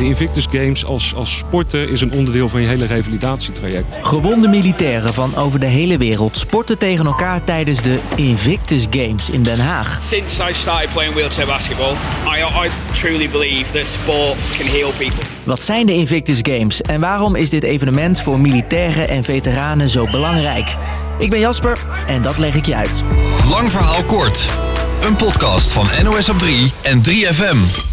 De Invictus Games als, als sporten is een onderdeel van je hele revalidatietraject. Gewonde militairen van over de hele wereld sporten tegen elkaar tijdens de Invictus Games in Den Haag. Since I started playing wheelchair basketball, I, I truly believe that sport can heal people. Wat zijn de Invictus Games en waarom is dit evenement voor militairen en veteranen zo belangrijk? Ik ben Jasper en dat leg ik je uit. Lang verhaal kort. Een podcast van NOS op 3 en 3FM.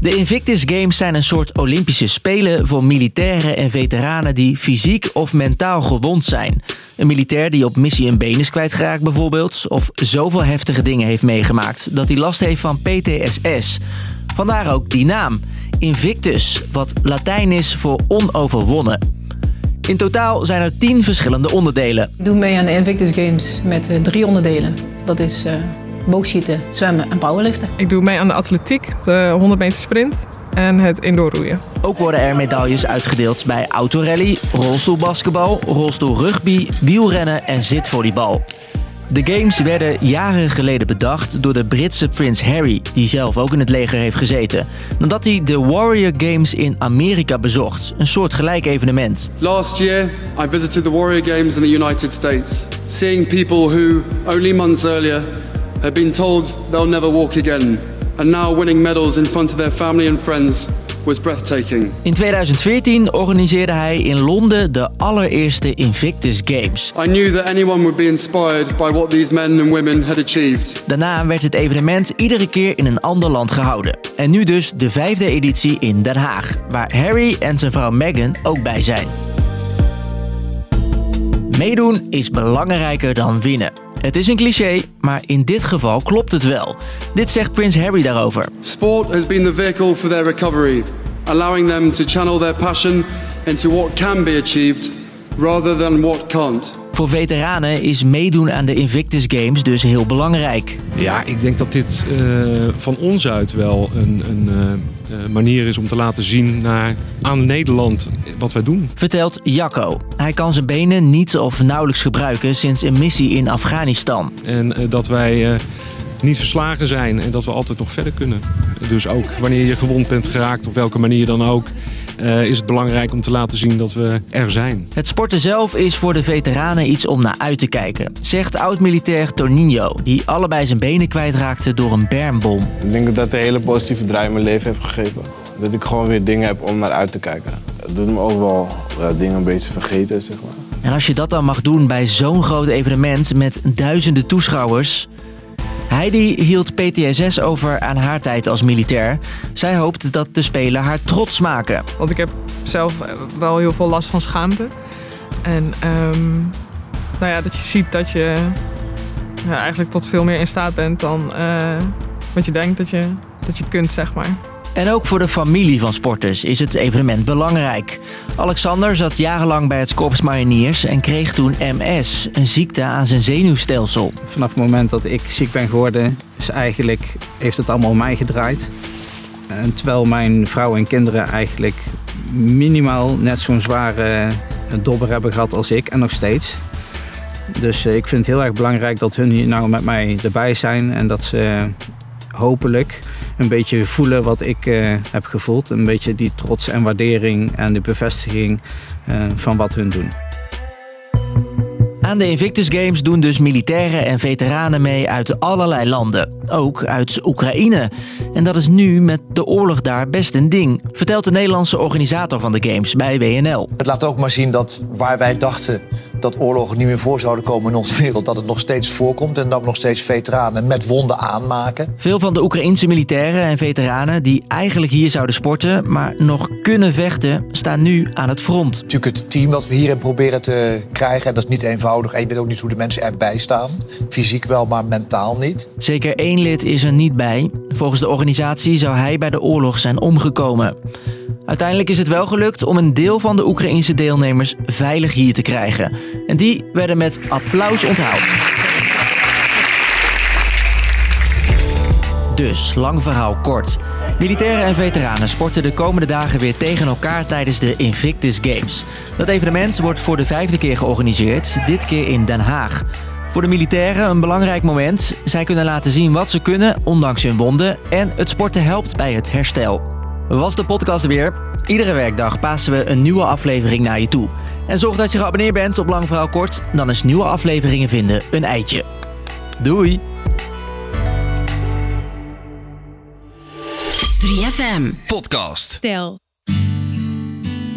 De Invictus Games zijn een soort Olympische Spelen voor militairen en veteranen die fysiek of mentaal gewond zijn. Een militair die op missie een been is kwijtgeraakt bijvoorbeeld, of zoveel heftige dingen heeft meegemaakt dat hij last heeft van PTSS. Vandaar ook die naam, Invictus, wat Latijn is voor onoverwonnen. In totaal zijn er tien verschillende onderdelen. Doe mee aan de Invictus Games met eh, drie onderdelen. Dat is uh, boogschieten, zwemmen en powerliften. Ik doe mee aan de atletiek, de 100 meter sprint en het indoorroeien. Ook worden er medailles uitgedeeld bij autorally, rolstoelbasketbal, rolstoelrugby, wielrennen en zitvolleybal. De games werden jaren geleden bedacht door de Britse prins Harry, die zelf ook in het leger heeft gezeten, nadat hij de Warrior Games in Amerika bezocht, een soort gelijk evenement. Last year, I visited the Warrior Games in the United States, seeing people who only months earlier had been told they'll never walk again, and now winning medals in front of their family and friends was breathtaking. In 2014 organiseerde hij in Londen de allereerste Invictus Games. I knew that anyone would be inspired by what these men and women had achieved. Daarna werd het evenement iedere keer in een ander land gehouden. En nu dus de vijfde editie in Den Haag, waar Harry en zijn vrouw Meghan ook bij zijn. Meedoen is belangrijker dan winnen. Het is een cliché, maar in dit geval klopt het wel. Dit zegt Prins Harry daarover. Sport has been the vehicle for their recovery, allowing them to channel their passion into what can be achieved rather than what can't. Voor veteranen is meedoen aan de Invictus Games dus heel belangrijk. Ja, ik denk dat dit uh, van ons uit wel een, een uh, manier is om te laten zien naar, aan Nederland wat wij doen. Vertelt Jacco. Hij kan zijn benen niet of nauwelijks gebruiken sinds een missie in Afghanistan. En uh, dat wij niet verslagen zijn en dat we altijd nog verder kunnen. Dus ook wanneer je gewond bent geraakt, op welke manier dan ook, uh, is het belangrijk om te laten zien dat we er zijn. Het sporten zelf is voor de veteranen iets om naar uit te kijken, zegt oud-militair Toninho, die allebei zijn benen kwijtraakte door een bermbom. Ik denk dat dat een hele positieve draai in mijn leven heeft gegeven. Dat ik gewoon weer dingen heb om naar uit te kijken. Het doet me ook wel dingen een beetje vergeten, zeg maar. En als je dat dan mag doen bij zo'n groot evenement met duizenden toeschouwers, Heidi hield PTSS over aan haar tijd als militair. Zij hoopt dat de Spelen haar trots maken. Want ik heb zelf wel heel veel last van schaamte. En um, nou ja, dat je ziet dat je ja, eigenlijk tot veel meer in staat bent dan uh, wat je denkt dat je, dat je kunt, zeg maar. En ook voor de familie van sporters is het evenement belangrijk. Alexander zat jarenlang bij het Korps Mariniers en kreeg toen MS, een ziekte aan zijn zenuwstelsel. Vanaf het moment dat ik ziek ben geworden, is eigenlijk, heeft het allemaal om mij gedraaid. En terwijl mijn vrouw en kinderen eigenlijk minimaal net zo'n zware dobber hebben gehad als ik en nog steeds. Dus ik vind het heel erg belangrijk dat hun hier nou met mij erbij zijn en dat ze hopelijk een beetje voelen wat ik uh, heb gevoeld. Een beetje die trots en waardering en de bevestiging uh, van wat hun doen. Aan de Invictus Games doen dus militairen en veteranen mee uit allerlei landen. Ook uit Oekraïne. En dat is nu met de oorlog daar best een ding, vertelt de Nederlandse organisator van de Games bij WNL. Het laat ook maar zien dat waar wij dachten dat oorlogen niet meer voor zouden komen in onze wereld, dat het nog steeds voorkomt en dat we nog steeds veteranen met wonden aanmaken. Veel van de Oekraïnse militairen en veteranen die eigenlijk hier zouden sporten, maar nog kunnen vechten, staan nu aan het front. Natuurlijk het team dat we hierin proberen te krijgen, en dat is niet eenvoudig. En je weet ook niet hoe de mensen erbij staan. Fysiek wel, maar mentaal niet. Zeker één lid is er niet bij. Volgens de organisatie zou hij bij de oorlog zijn omgekomen. Uiteindelijk is het wel gelukt om een deel van de Oekraïnse deelnemers veilig hier te krijgen. En die werden met applaus onthaald. Dus, lang verhaal kort. Militairen en veteranen sporten de komende dagen weer tegen elkaar tijdens de Invictus Games. Dat evenement wordt voor de vijfde keer georganiseerd, dit keer in Den Haag. Voor de militairen een belangrijk moment. Zij kunnen laten zien wat ze kunnen, ondanks hun wonden. En het sporten helpt bij het herstel. Was de podcast weer? Iedere werkdag passen we een nieuwe aflevering naar je toe. En zorg dat je geabonneerd bent op Lang Verhaal Kort, dan is nieuwe afleveringen vinden een eitje. Doei! 3FM Podcast. Stel,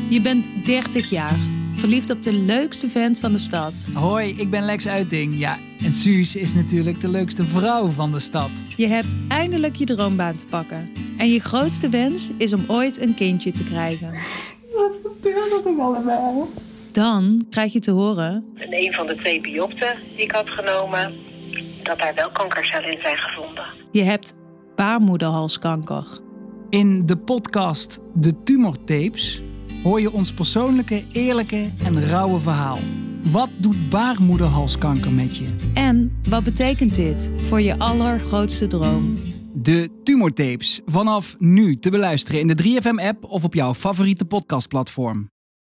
je bent 30 jaar, verliefd op de leukste vent van de stad. Hoi, ik ben Lex Uiting. Ja, en Suus is natuurlijk de leukste vrouw van de stad. Je hebt eindelijk je droombaan te pakken. En je grootste wens is om ooit een kindje te krijgen. Wat gebeurt er allemaal? Dan krijg je te horen... In een van de twee biopten die ik had genomen, dat daar wel kankercellen in zijn gevonden. Je hebt baarmoederhalskanker. In de podcast De Tumortapes hoor je ons persoonlijke, eerlijke en rauwe verhaal. Wat doet baarmoederhalskanker met je? En wat betekent dit voor je allergrootste droom? De Tumortapes, vanaf nu te beluisteren in de 3FM-app of op jouw favoriete podcastplatform.